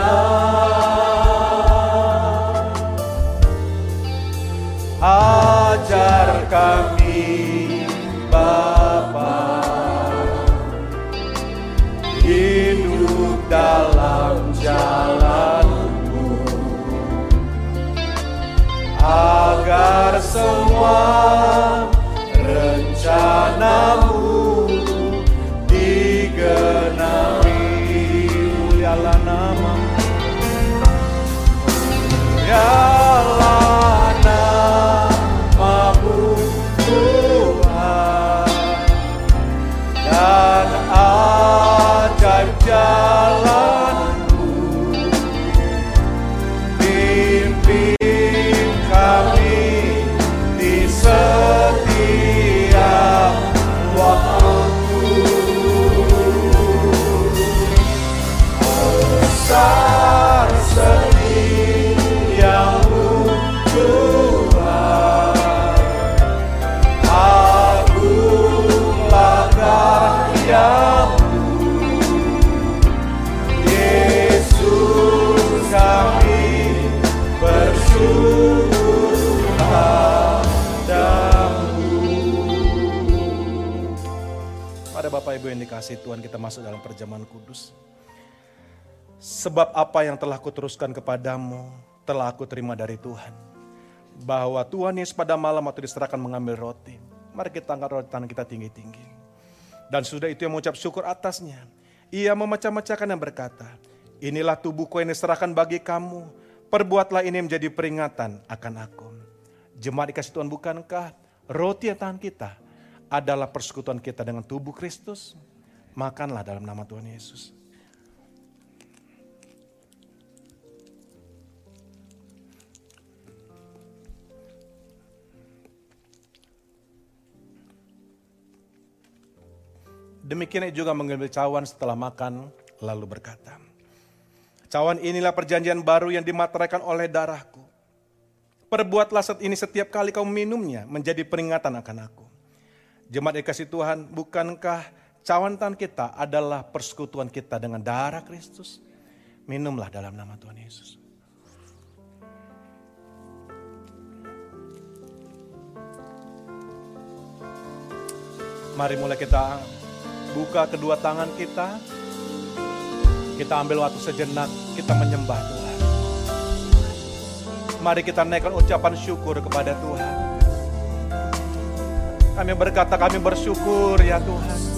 Ajar kami Bapa digenapi Mulialah namamu. Mulialah masuk dalam perjamuan kudus Sebab apa yang telah kuteruskan kepadamu telah aku terima dari Tuhan. Bahwa Tuhan Yesus pada malam waktu diserahkan mengambil roti. Mari kita angkat roti tangan kita tinggi-tinggi. Dan sudah itu yang mengucap syukur atasnya. Ia memecah-mecahkan dan berkata, Inilah tubuhku yang diserahkan bagi kamu. Perbuatlah ini menjadi peringatan akan aku. Jemaat dikasih Tuhan bukankah roti yang tangan kita adalah persekutuan kita dengan tubuh Kristus? Makanlah dalam nama Tuhan Yesus. Demikian ia juga mengambil cawan setelah makan, lalu berkata, Cawan inilah perjanjian baru yang dimateraikan oleh darahku. Perbuatlah saat ini setiap kali kau minumnya menjadi peringatan akan aku. Jemaat dikasih Tuhan, bukankah cawan tangan kita adalah persekutuan kita dengan darah Kristus? Minumlah dalam nama Tuhan Yesus. Mari mulai kita buka kedua tangan kita. Kita ambil waktu sejenak, kita menyembah Tuhan. Mari kita naikkan ucapan syukur kepada Tuhan. Kami berkata kami bersyukur ya Tuhan.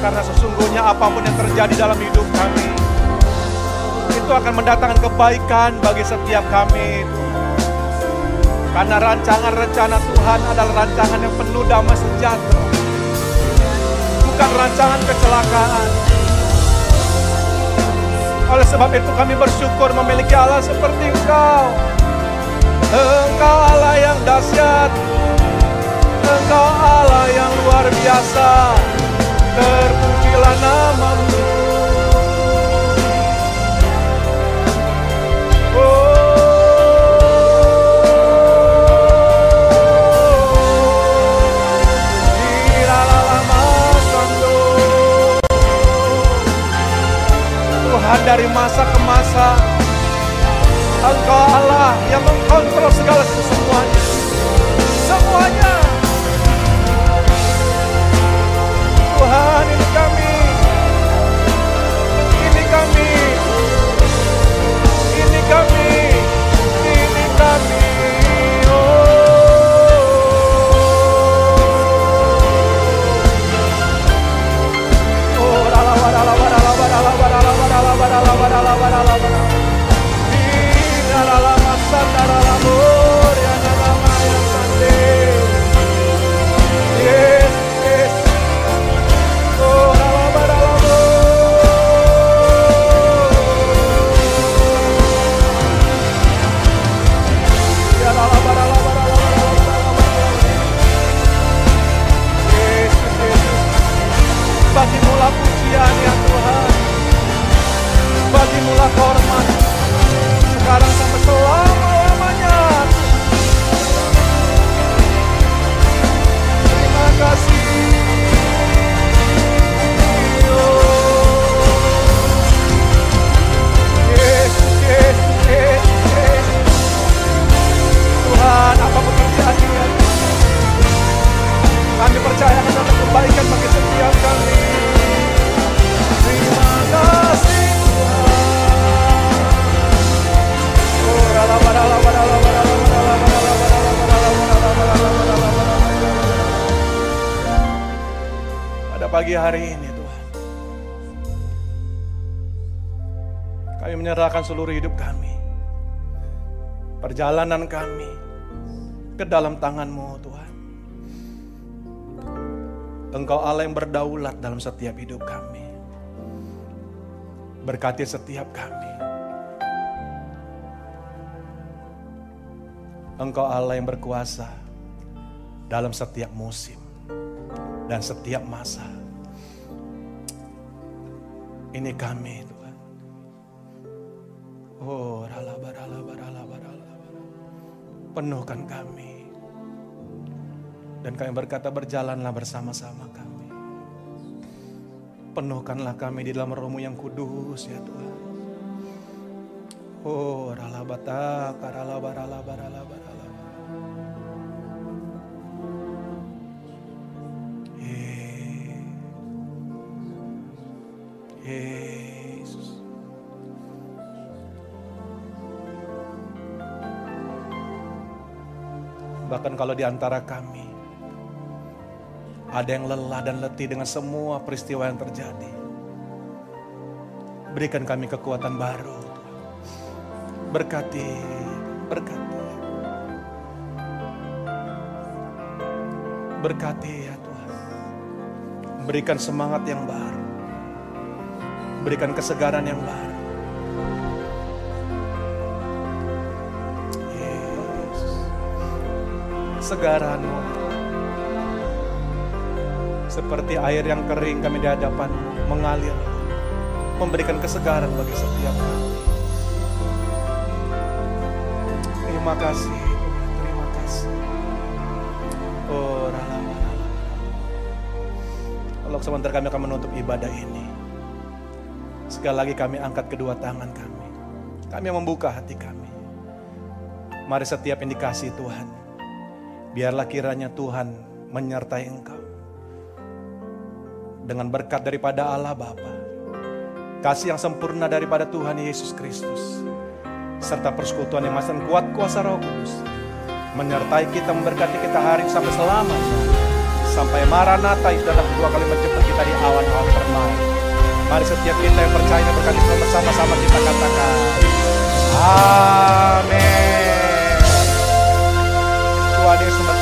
Karena sesungguhnya apa pun yang terjadi dalam hidup kami, itu akan mendatangkan kebaikan bagi setiap kami. Karena rancangan rencana Tuhan adalah rancangan yang penuh damai sejahtera. Bukan rancangan kecelakaan. Oleh sebab itu kami bersyukur memiliki Allah seperti Engkau. Engkau Allah yang dahsyat. Engkau Allah yang luar biasa. Terpujilah namamu. Tuhan dari masa ke masa Engkau Allah yang mengkontrol segala sesuatunya Tuhan ini kami Ini perjalanan kami ke dalam tangan-Mu Tuhan. Engkau Allah yang berdaulat dalam setiap hidup kami. Berkati setiap kami. Engkau Allah yang berkuasa dalam setiap musim dan setiap masa. Ini kami Tuhan. Oh, rala barala barala barala. Penuhkan kami. Dan kami berkata berjalanlah bersama-sama kami. Penuhkanlah kami di dalam rohmu yang kudus ya Tuhan. Oh, rala bata, karala barala barala kalau di antara kami ada yang lelah dan letih dengan semua peristiwa yang terjadi. Berikan kami kekuatan baru. Berkati, berkati. Berkati ya Tuhan. Berikan semangat yang baru. Berikan kesegaran yang baru. Kesegaran-Mu seperti air yang kering kami di hadapan mengalir memberikan kesegaran bagi setiap kami. Terima kasih terima kasih. Oh rala. kalau sebentar kami akan menutup ibadah ini. Sekali lagi kami angkat kedua tangan kami. Kami membuka hati kami. Mari setiap indikasi Tuhan biarlah kiranya Tuhan menyertai engkau dengan berkat daripada Allah Bapa, kasih yang sempurna daripada Tuhan Yesus Kristus, serta persekutuan yang masih kuat kuasa Roh Kudus, menyertai kita, memberkati kita hari sampai selamanya, sampai Maranatha itu adalah dua kali menjemput kita di awan-awan permai. Mari setiap kita yang percaya berkati bersama-sama kita katakan, Amin. Valeu,